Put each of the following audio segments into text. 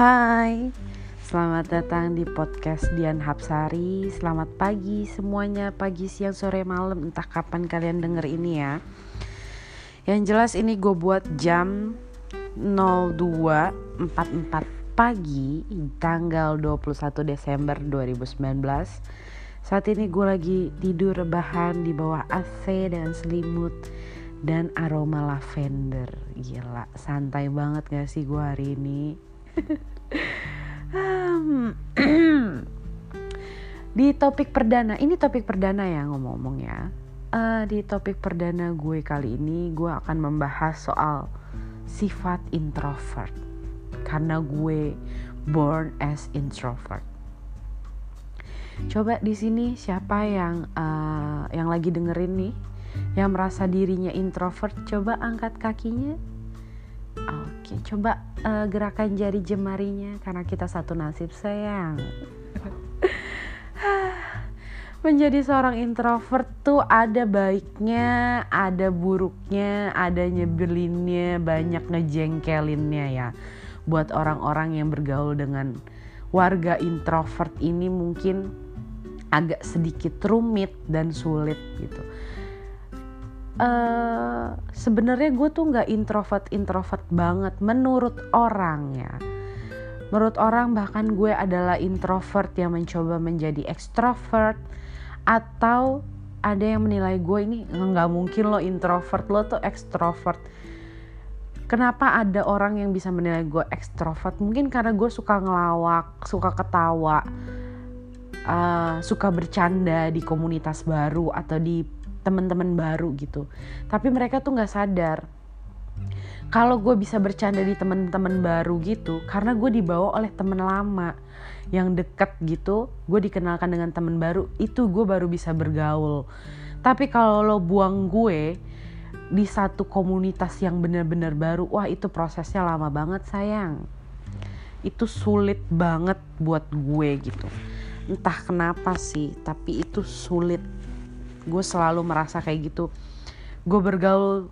Hai, selamat datang di podcast Dian Hapsari. Selamat pagi semuanya, pagi, siang, sore, malam. Entah kapan kalian denger ini ya. Yang jelas ini gue buat jam 02.44 pagi Tanggal 21 Desember 2019 Saat ini gue lagi tidur rebahan di bawah AC dan selimut dan aroma lavender. Gila santai banget gak sih gue hari ini di topik perdana ini topik perdana ya ngomong-ngomong ya. Uh, di topik perdana gue kali ini gue akan membahas soal sifat introvert. Karena gue born as introvert. Coba di sini siapa yang uh, yang lagi dengerin nih yang merasa dirinya introvert coba angkat kakinya Oke, coba uh, gerakan jari jemarinya karena kita satu nasib sayang. Menjadi seorang introvert tuh ada baiknya, ada buruknya, ada nyebelinnya, banyak ngejengkelinnya ya. Buat orang-orang yang bergaul dengan warga introvert ini mungkin agak sedikit rumit dan sulit gitu uh, sebenarnya gue tuh nggak introvert introvert banget menurut orang ya menurut orang bahkan gue adalah introvert yang mencoba menjadi extrovert atau ada yang menilai gue ini nggak mungkin lo introvert lo tuh extrovert. Kenapa ada orang yang bisa menilai gue extrovert? Mungkin karena gue suka ngelawak suka ketawa uh, suka bercanda di komunitas baru atau di teman-teman baru gitu. Tapi mereka tuh nggak sadar. Kalau gue bisa bercanda di teman-teman baru gitu karena gue dibawa oleh temen lama yang deket gitu gue dikenalkan dengan temen baru itu gue baru bisa bergaul. Tapi kalau lo buang gue di satu komunitas yang benar-benar baru wah itu prosesnya lama banget sayang. Itu sulit banget buat gue gitu. Entah kenapa sih tapi itu sulit gue selalu merasa kayak gitu. Gue bergaul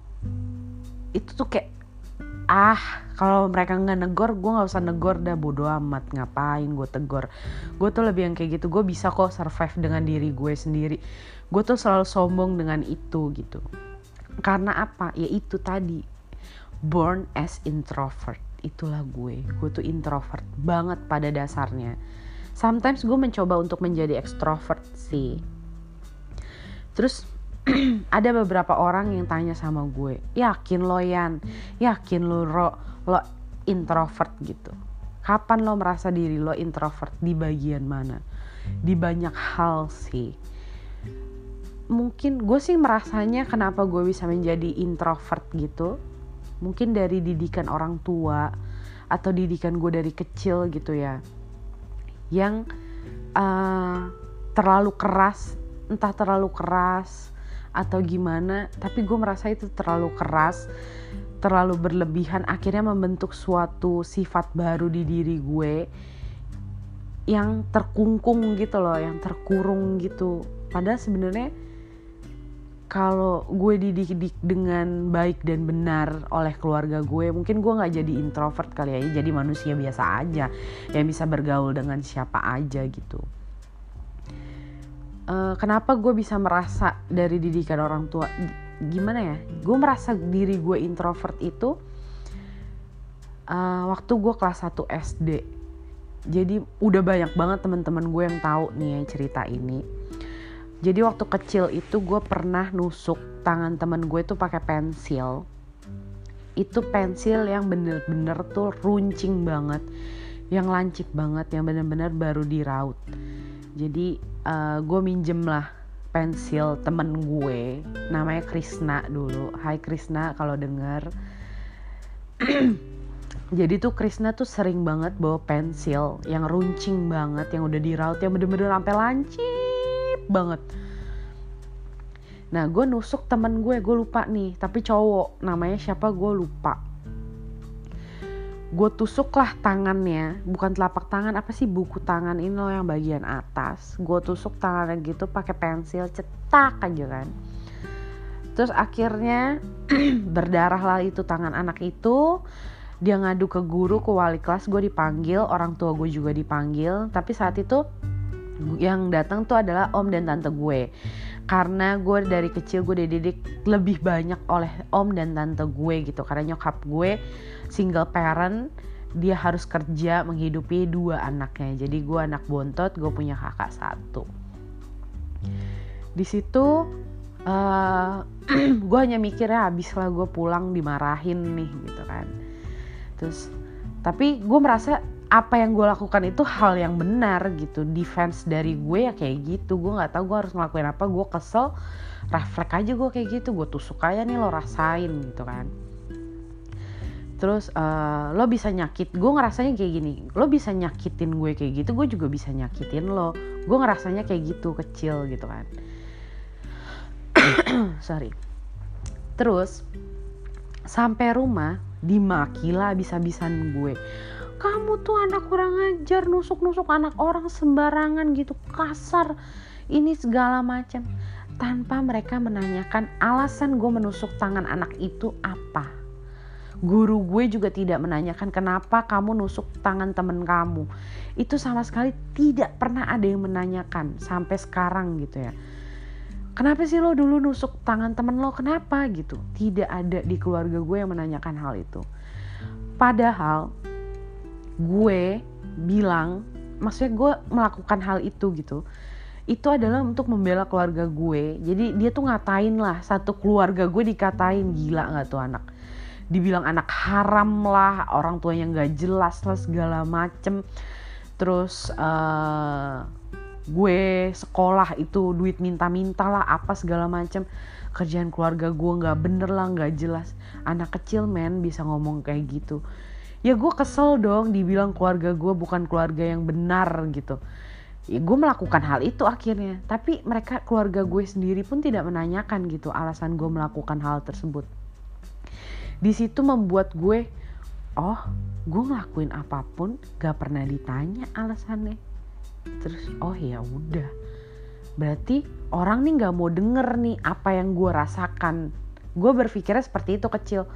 itu tuh kayak ah kalau mereka nggak negor gue nggak usah negor dah bodo amat ngapain gue tegor. Gue tuh lebih yang kayak gitu gue bisa kok survive dengan diri gue sendiri. Gue tuh selalu sombong dengan itu gitu. Karena apa? Ya itu tadi born as introvert. Itulah gue gue tuh introvert banget pada dasarnya. Sometimes gue mencoba untuk menjadi extrovert sih terus ada beberapa orang yang tanya sama gue yakin lo Yan? Yakin lo ro, lo introvert gitu? Kapan lo merasa diri lo introvert? Di bagian mana? Di banyak hal sih. Mungkin gue sih merasanya kenapa gue bisa menjadi introvert gitu. Mungkin dari didikan orang tua atau didikan gue dari kecil gitu ya. Yang uh, terlalu keras entah terlalu keras atau gimana tapi gue merasa itu terlalu keras terlalu berlebihan akhirnya membentuk suatu sifat baru di diri gue yang terkungkung gitu loh yang terkurung gitu. Padahal sebenarnya kalau gue dididik dengan baik dan benar oleh keluarga gue mungkin gue nggak jadi introvert kali ya jadi manusia biasa aja yang bisa bergaul dengan siapa aja gitu uh, kenapa gue bisa merasa dari didikan orang tua? Gimana ya? Gue merasa diri gue introvert itu uh, waktu gue kelas 1 SD jadi udah banyak banget teman-teman gue yang tahu nih ya cerita ini. Jadi waktu kecil itu gue pernah nusuk tangan temen gue tuh pakai pensil. Itu pensil yang bener-bener tuh runcing banget yang lancip banget yang bener-bener baru diraut. Jadi uh, gue minjem lah pensil temen gue namanya Krisna dulu. Hai Krisna kalau denger. Jadi tuh Krisna tuh sering banget bawa pensil yang runcing banget yang udah diraut yang bener-bener sampai lancip banget. Nah gue nusuk temen gue gue lupa nih tapi cowok namanya siapa gue lupa gue tusuk lah tangannya. Bukan telapak tangan apa sih? Buku tangan ini loh yang bagian atas. Gue tusuk tangannya gitu pakai pensil cetak aja kan. Terus akhirnya berdarah lah itu tangan anak itu. Dia ngadu ke guru ke wali kelas gue dipanggil orang tua gue juga dipanggil. Tapi saat itu yang datang tuh adalah om dan tante gue karena gue dari kecil gue dididik lebih banyak oleh om dan tante gue gitu. Karena nyokap gue single parent dia harus kerja menghidupi dua anaknya. Jadi gue anak bontot gue punya kakak satu. Di situ uh, gue hanya mikirnya habis lah gue pulang dimarahin nih gitu kan. Terus tapi gue merasa apa yang gue lakukan itu hal yang benar gitu. Defense dari gue ya kayak gitu. Gue nggak tahu gue harus ngelakuin apa. Gue kesel refleks aja gue kayak gitu. Gue tusuk aja nih lo rasain gitu kan. Terus uh, lo bisa nyakit. Gue ngerasanya kayak gini. Lo bisa nyakitin gue kayak gitu gue juga bisa nyakitin lo. Gue ngerasanya kayak gitu kecil gitu kan. Sorry. Terus sampai rumah dimaki lah bisa-bisan gue kamu tuh anak kurang ajar nusuk-nusuk anak orang sembarangan gitu kasar ini segala macam. Tanpa mereka menanyakan alasan gue menusuk tangan anak itu apa. Guru gue juga tidak menanyakan kenapa kamu nusuk tangan temen kamu. Itu sama sekali tidak pernah ada yang menanyakan sampai sekarang gitu ya. Kenapa sih lo dulu nusuk tangan temen lo? Kenapa gitu? Tidak ada di keluarga gue yang menanyakan hal itu. Padahal gue bilang maksudnya gue melakukan hal itu gitu itu adalah untuk membela keluarga gue. Jadi dia tuh ngatain lah satu keluarga gue dikatain gila nggak tuh anak? Dibilang anak haram lah orang tua yang gak jelas lah segala macem. Terus uh, gue sekolah itu duit minta-minta lah apa segala macam kerjaan keluarga gue nggak bener lah nggak jelas. Anak kecil men bisa ngomong kayak gitu ya gue kesel dong dibilang keluarga gue bukan keluarga yang benar gitu. Ya gue melakukan hal itu akhirnya. Tapi mereka keluarga gue sendiri pun tidak menanyakan gitu alasan gue melakukan hal tersebut. Di situ membuat gue oh gue ngelakuin apa pun gak pernah ditanya alasannya. Terus oh ya udah. Berarti orang nih nggak mau denger nih apa yang gue rasakan. Gue berpikirnya seperti itu kecil.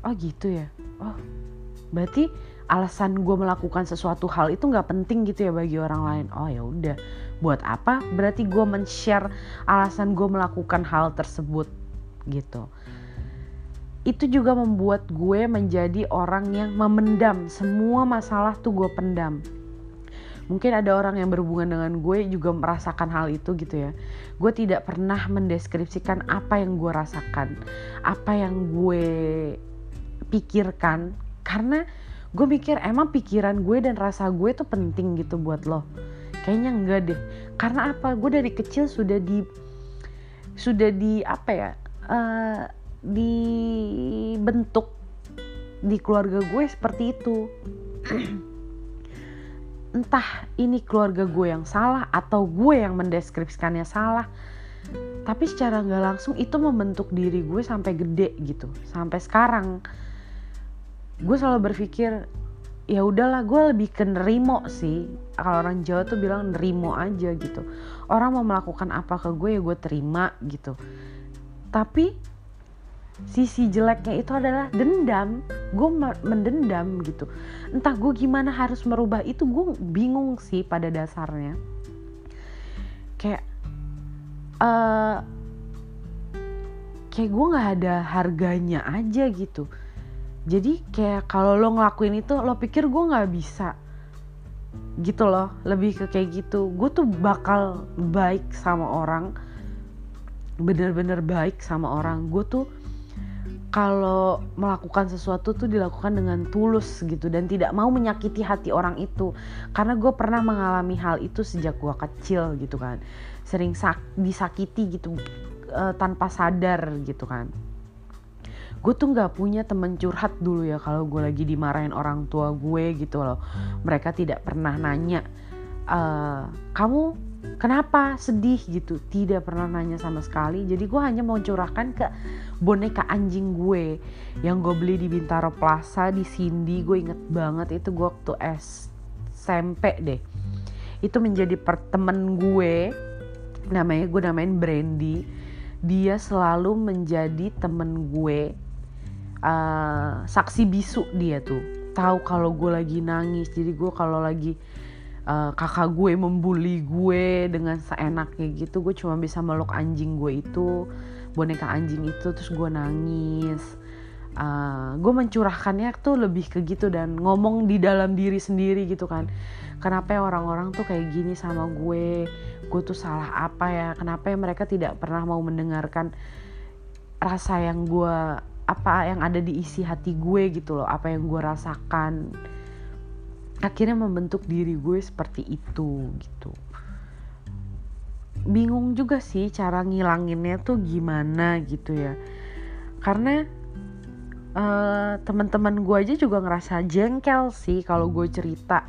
Oh gitu ya? Oh berarti alasan gue melakukan sesuatu hal itu nggak penting gitu ya bagi orang lain. Oh ya udah. Buat apa? Berarti gue men-share alasan gue melakukan hal tersebut gitu. Itu juga membuat gue menjadi orang yang memendam. Semua masalah tuh gue pendam. Mungkin ada orang yang berhubungan dengan gue juga merasakan hal itu gitu ya. Gue tidak pernah mendeskripsikan apa yang gue rasakan apa yang gue pikirkan karena gue mikir emang pikiran gue dan rasa gue tuh penting gitu buat lo. Kayaknya enggak deh. Karena apa? Gue dari kecil sudah di sudah di apa ya? Uh, dibentuk di keluarga gue seperti itu. Entah ini keluarga gue yang salah atau gue yang mendeskripsikannya salah. Tapi secara nggak langsung itu membentuk diri gue sampai gede gitu. Sampai sekarang gue selalu berpikir ya udahlah gue lebih ke nerimo sih. Kalau orang Jawa tuh bilang nerimo aja gitu. Orang mau melakukan apa ke gue ya gue terima gitu. Tapi sisi jeleknya itu adalah dendam. Gue mendendam gitu. Entah gue gimana harus merubah itu gue bingung sih pada dasarnya. Kayak uh, kayak gue nggak ada harganya aja gitu jadi kayak kalau lo ngelakuin itu lo pikir gue nggak bisa. Gitu loh lebih ke kayak gitu. Gue tuh bakal baik sama orang. Bener-bener baik sama orang. Gue tuh kalau melakukan sesuatu tuh dilakukan dengan tulus gitu dan tidak mau menyakiti hati orang itu. Karena gue pernah mengalami hal itu sejak gue kecil gitu kan. Sering disakiti gitu uh, tanpa sadar gitu kan gue tuh nggak punya temen curhat dulu ya kalau gue lagi dimarahin orang tua gue gitu loh. Mereka tidak pernah nanya uh, kamu kenapa sedih? gitu. Tidak pernah nanya sama sekali. Jadi gue hanya mau curahkan ke boneka anjing gue yang gue beli di Bintaro Plaza di Cindy gue inget banget itu gue waktu SMP deh. Itu menjadi pertemen gue. Namanya gue namain Brandy. Dia selalu menjadi temen gue uh, saksi bisu dia tuh. Tahu kalau gue lagi nangis jadi gue kalau lagi uh, kakak gue membuli gue dengan seenaknya gitu gue cuma bisa meluk anjing gue itu boneka anjing itu terus gue nangis. Uh, gue mencurahkannya tuh lebih ke gitu dan ngomong di dalam diri sendiri gitu kan. Kenapa ya orang-orang tuh kayak gini sama gue? Gue tuh salah apa ya? Kenapa ya mereka tidak pernah mau mendengarkan rasa yang gue apa yang ada di isi hati gue gitu loh apa yang gue rasakan. Akhirnya membentuk diri gue seperti itu gitu. Bingung juga sih cara ngilanginnya tuh gimana gitu ya. Karena uh, teman-teman gue aja juga ngerasa jengkel sih kalau gue cerita.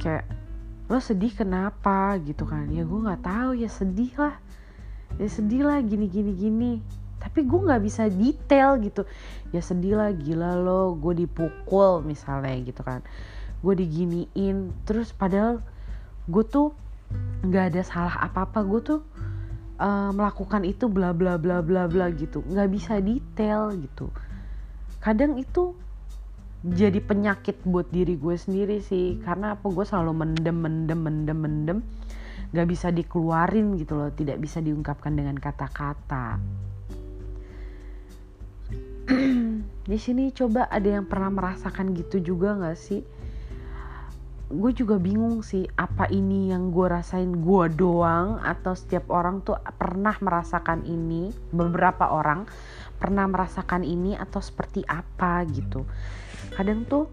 Kayak lo sedih kenapa? gitu kan. Ya gue nggak tahu ya sedih lah. Ya sedih lah gini gini gini tapi gue nggak bisa detail gitu. Ya sedih lah gila lo gue dipukul misalnya gitu kan. Gue diginiin terus padahal gue tuh nggak ada salah apa apa gue tuh uh, melakukan itu bla bla bla bla bla gitu. Nggak bisa detail gitu. Kadang itu jadi penyakit buat diri gue sendiri sih. Karena apa? Gue selalu mendem mendem mendem mendem. Nggak bisa dikeluarin gitu loh. Tidak bisa diungkapkan dengan kata-kata di sini coba ada yang pernah merasakan gitu juga nggak sih? Gue juga bingung sih apa ini yang gue rasain gue doang atau setiap orang tuh pernah merasakan ini? Beberapa orang pernah merasakan ini atau seperti apa gitu? Kadang tuh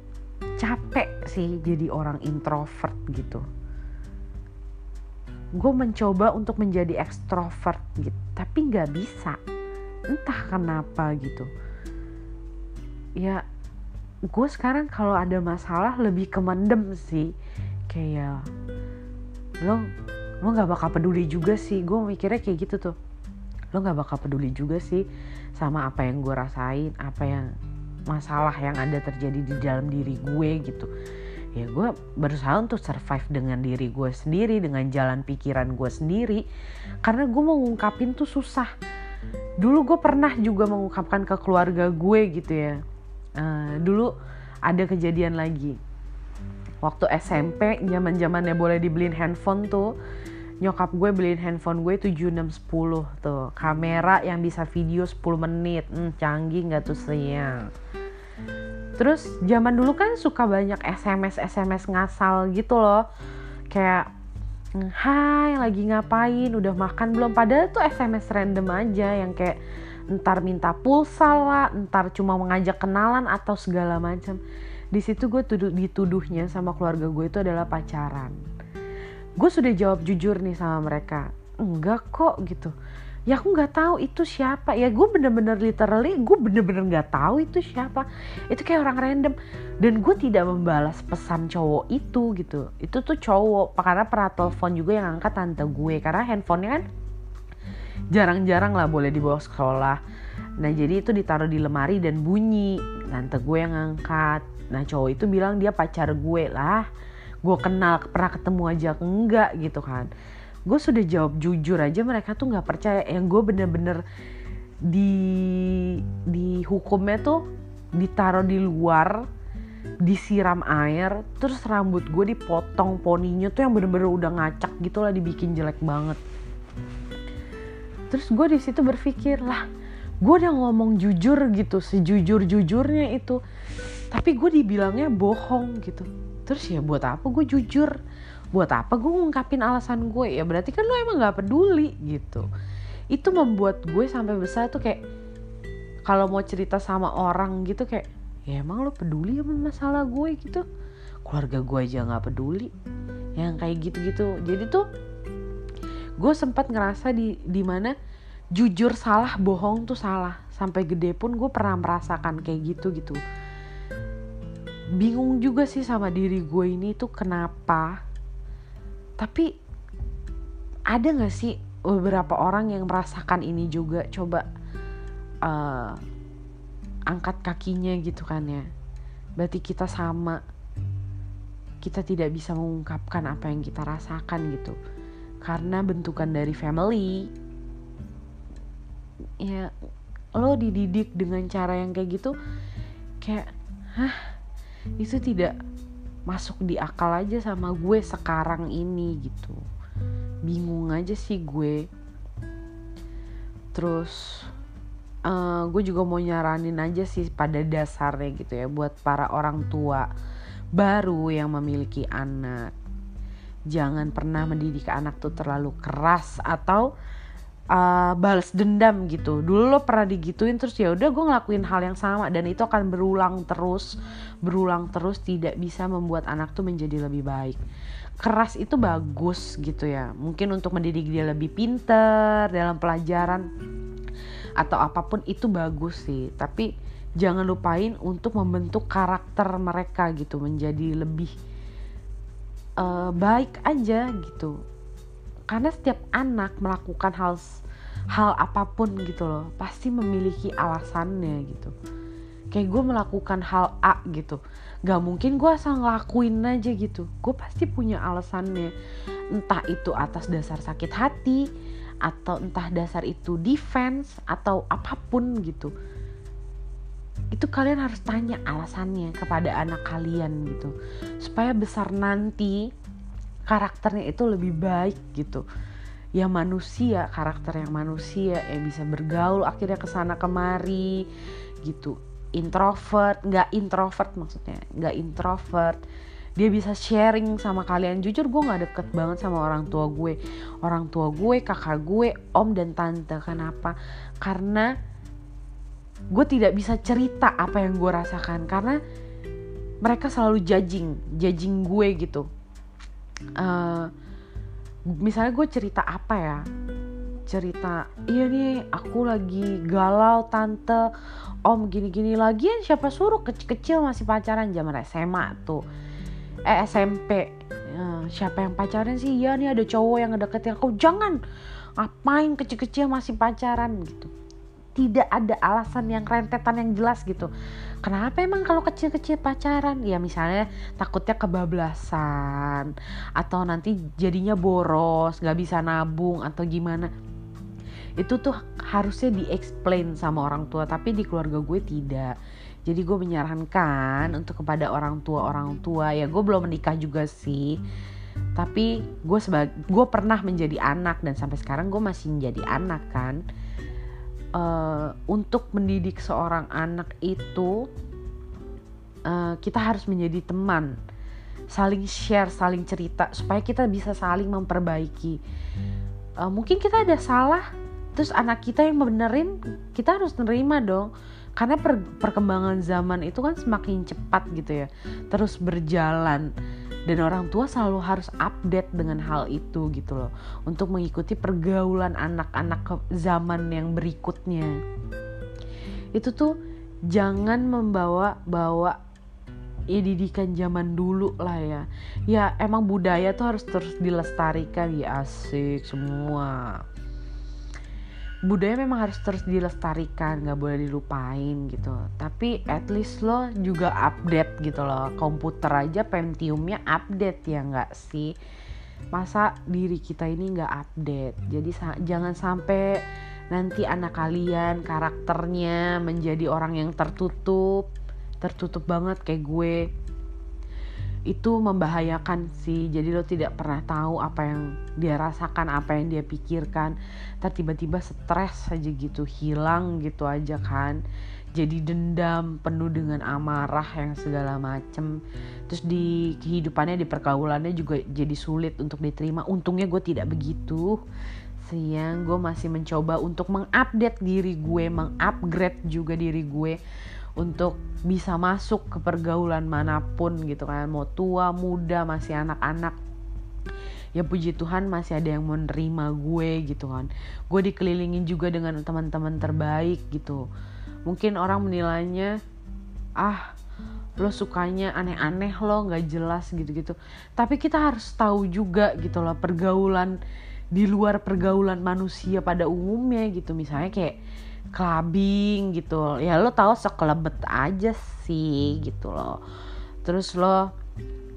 capek sih jadi orang introvert gitu. Gue mencoba untuk menjadi ekstrovert gitu tapi nggak bisa. Entah kenapa gitu ya gue sekarang kalau ada masalah lebih ke mendem sih. Kayak lo lo nggak bakal peduli juga sih. Gue mikirnya kayak gitu tuh. Lo nggak bakal peduli juga sih sama apa yang gue rasain apa yang masalah yang ada terjadi di dalam diri gue gitu. Ya gue berusaha untuk survive dengan diri gue sendiri dengan jalan pikiran gue sendiri. Karena gue mau ngungkapin tuh susah. Dulu gue pernah juga mengungkapkan ke keluarga gue gitu ya uh, dulu ada kejadian lagi. Waktu SMP zaman zamannya boleh dibeliin handphone tuh. Nyokap gue beliin handphone gue 7610 tuh. Kamera yang bisa video 10 menit. Hmm, canggih nggak tuh sayang terus zaman dulu kan suka banyak SMS SMS ngasal gitu loh. Kayak Hai lagi ngapain? Udah makan belum? Padahal tuh SMS random aja yang kayak ntar minta pulsa lah ntar cuma mengajak kenalan atau segala macam. Di situ gue tuduh dituduhnya sama keluarga gue itu adalah pacaran. Gue sudah jawab jujur nih sama mereka enggak kok gitu. Ya aku nggak tahu itu siapa. Ya gue bener-bener literally gue bener-bener nggak tahu itu siapa. Itu kayak orang random. Dan gue tidak membalas pesan cowok itu gitu. Itu tuh cowok karena pernah telepon juga yang angkat tante gue. Karena handphonenya kan jarang-jarang lah boleh dibawa sekolah. Nah jadi itu ditaruh di lemari dan bunyi tante gue yang angkat. Nah cowok itu bilang dia pacar gue lah. Gue kenal pernah ketemu aja. Enggak gitu kan. Gue sudah jawab jujur aja mereka tuh nggak percaya. Yang gue bener-bener di di hukumnya tuh ditaruh di luar disiram air terus rambut gue dipotong poninya tuh yang bener-bener udah ngacak gitu lah dibikin jelek banget terus gue di situ berpikir lah gue udah ngomong jujur gitu sejujur jujurnya itu. Tapi gue dibilangnya bohong gitu. Terus ya buat apa gue jujur? Buat apa gue ngungkapin alasan gue ya berarti kan lo emang nggak peduli gitu. Itu membuat gue sampai besar tuh kayak kalau mau cerita sama orang gitu kayak ya emang lo peduli sama masalah gue gitu? Keluarga gue aja nggak peduli. Yang kayak gitu-gitu. Jadi tuh gue sempat ngerasa di mana jujur salah bohong tuh salah. Sampai gede pun gue pernah merasakan kayak gitu gitu. Bingung juga sih sama diri gue ini tuh kenapa. Tapi ada gak sih beberapa orang yang merasakan ini juga? Coba uh, angkat kakinya gitu kan ya. Berarti kita sama. Kita tidak bisa mengungkapkan apa yang kita rasakan gitu karena bentukan dari family ya lo dididik dengan cara yang kayak gitu kayak hah itu tidak masuk di akal aja sama gue sekarang ini gitu. Bingung aja sih gue. Terus uh, gue juga mau nyaranin aja sih pada dasarnya gitu ya buat para orang tua baru yang memiliki anak jangan pernah mendidik anak tuh terlalu keras atau uh, balas dendam gitu. Dulu lo pernah digituin terus ya udah gue ngelakuin hal yang sama dan itu akan berulang terus berulang terus tidak bisa membuat anak tuh menjadi lebih baik. Keras itu bagus gitu ya. Mungkin untuk mendidik dia lebih pinter dalam pelajaran atau apa pun itu bagus sih. Tapi jangan lupain untuk membentuk karakter mereka gitu menjadi lebih uh, baik aja gitu. Karena setiap anak melakukan hal hal apa pun gitu loh pasti memiliki alasannya gitu. Kayak gue melakukan hal A gitu gak mungkin gue asal ngelakuin aja gitu. Gue pasti punya alasannya. Entah itu atas dasar sakit hati atau entah dasar itu defense atau apa pun gitu itu kalian harus tanya alasannya kepada anak kalian gitu. Supaya besar nanti karakternya itu lebih baik gitu. Ya manusia karakter yang manusia yang bisa bergaul akhirnya ke sana kemari gitu. Introvert nggak introvert maksudnya nggak introvert. Dia bisa sharing sama kalian. Jujur gue nggak deket banget sama orang tua gue. Orang tua gue kakak gue om dan tante. Kenapa? Karena gue tidak bisa cerita apa yang gue rasakan karena mereka selalu judging judging gue gitu. Uh, misalnya gue cerita apa ya? Cerita iya nih aku lagi galau tante. Om gini-gini. Lagi siapa suruh? Kecil-kecil masih pacaran zaman SMA tuh. Eh SMP ya, siapa yang pacaran sih? Iya nih ada cowok yang ngedeketin aku. Jangan ngapain kecil-kecil masih pacaran gitu tidak ada alasan yang rentetan yang jelas gitu. Kenapa emang kalau kecil-kecil pacaran? Ya misalnya takutnya kebablasan atau nanti jadinya boros gak bisa nabung atau gimana. Itu tuh harusnya di-explain sama orang tua tapi di keluarga gue tidak. Jadi gue menyarankan untuk kepada orang tua orang tua. Ya gue belum menikah juga sih. Tapi gue sebagai gue pernah menjadi anak dan sampai sekarang gue masih menjadi anak kan uh, untuk mendidik seorang anak itu uh, kita harus menjadi teman. Saling share saling cerita supaya kita bisa saling memperbaiki. Uh, mungkin kita ada salah terus anak kita yang benerin kita harus nerima dong. Karena per, perkembangan zaman itu kan semakin cepat gitu ya. Terus berjalan dan orang tua selalu harus update dengan hal itu gitu loh. Untuk mengikuti pergaulan anak-anak zaman yang berikutnya. Itu tuh jangan membawa bawa ya didikan zaman dulu lah ya. Ya emang budaya tuh harus terus dilestarikan. Ya asik semua budaya memang harus terus dilestarikan nggak boleh dilupain gitu. Tapi at least lo juga update gitu loh. Komputer aja Pentiumnya update ya nggak sih? Masa diri kita ini nggak update? Jadi sa jangan sampai nanti anak kalian karakternya menjadi orang yang tertutup tertutup banget kayak gue itu membahayakan sih. Jadi lo tidak pernah tahu apa yang dia rasakan apa yang dia pikirkan. Ntar tiba-tiba stres aja gitu hilang gitu aja kan. Jadi dendam penuh dengan amarah yang segala macem. Terus di kehidupannya di pergaulannya juga jadi sulit untuk diterima. Untungnya gue tidak begitu. Siang gue masih mencoba untuk mengupdate diri gue mengupgrade juga diri gue untuk bisa masuk ke pergaulan mana pun gitu kan. Mau tua muda masih anak-anak. Ya puji Tuhan masih ada yang menerima gue gitu kan. Gue dikelilingin juga dengan teman-teman terbaik gitu. Mungkin orang menilainya ah lo sukanya aneh-aneh lo nggak jelas gitu-gitu. Tapi kita harus tahu juga gitu loh pergaulan di luar pergaulan manusia pada umumnya gitu. Misalnya kayak clubbing gitu. Ya lo tau sekelebet aja sih gitu loh. Terus lo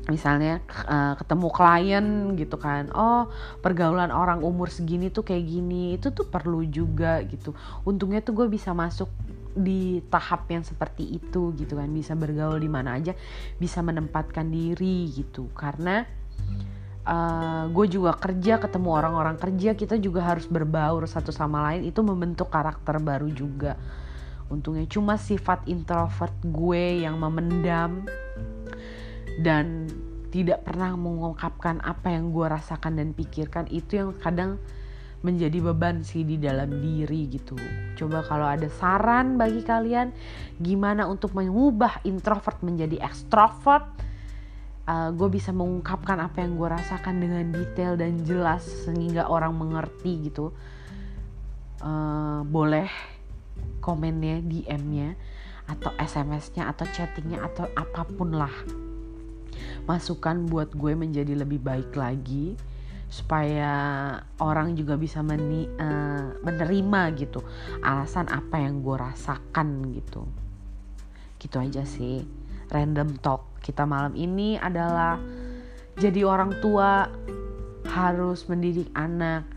misalnya uh, ketemu klien gitu kan. Oh pergaulan orang umur segini tuh kayak gini. Itu tuh perlu juga gitu. Untungnya tuh gue bisa masuk di tahap yang seperti itu gitu kan. Bisa bergaul di mana aja. Bisa menempatkan diri gitu. Karena uh, gue juga kerja ketemu orang-orang kerja kita juga harus berbaur satu sama lain itu membentuk karakter baru juga untungnya cuma sifat introvert gue yang memendam dan tidak pernah mengungkapkan apa yang gue rasakan dan pikirkan itu yang kadang menjadi beban sih di dalam diri gitu. Coba kalau ada saran bagi kalian gimana untuk mengubah introvert menjadi extrovert, uh, gue bisa mengungkapkan apa yang gue rasakan dengan detail dan jelas sehingga orang mengerti gitu. Uh, boleh komennya, DM-nya, atau SMS-nya, atau chattingnya, atau apa pun lah. Masukan buat gue menjadi lebih baik lagi supaya orang juga bisa meni, uh, menerima gitu alasan apa yang gue rasakan gitu gitu aja sih random talk kita malam ini adalah jadi orang tua harus mendidik anak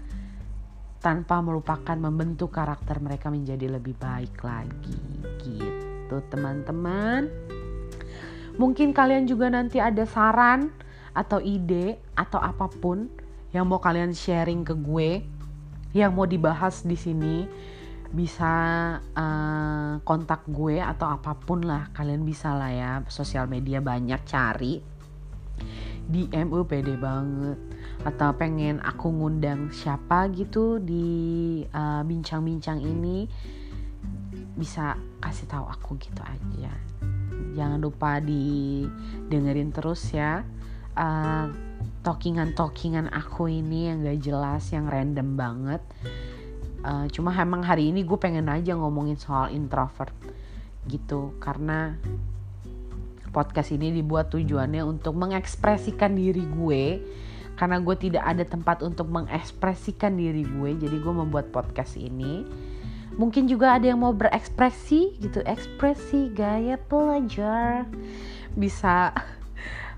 tanpa melupakan membentuk karakter mereka menjadi lebih baik lagi. Gitu teman-teman. Mungkin kalian juga nanti ada saran atau ide atau apa pun yang mau kalian sharing ke gue, yang mau dibahas di sini, bisa uh, kontak gue atau apa pun lah kalian bisa lah ya. Sosial media banyak cari. Di MUPD banget. Atau pengen aku ngundang siapa gitu di eh, bincang-bincang uh, ini bisa kasih tahu aku gitu aja. Jangan lupa didengerin terus ya. Uh, talkingan-talkingan aku ini yang gak jelas, yang random banget. Uh, cuma emang hari ini gue pengen aja ngomongin soal introvert gitu karena podcast ini dibuat tujuannya untuk mengekspresikan diri gue karena gue tidak ada tempat untuk mengekspresikan diri gue jadi gue membuat podcast ini. Mungkin juga ada yang mau berekspresi gitu ekspresi gaya pelajar. Bisa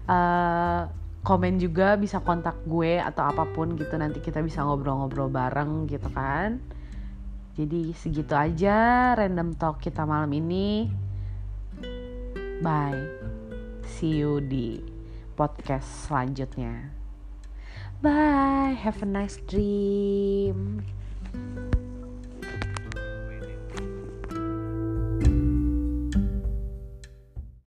uh, komen juga bisa kontak gue atau apa pun gitu nanti kita bisa ngobrol-ngobrol bareng gitu kan jadi segitu aja random talk kita malam ini. Bye. See you di podcast selanjutnya. Bye. Have a nice dream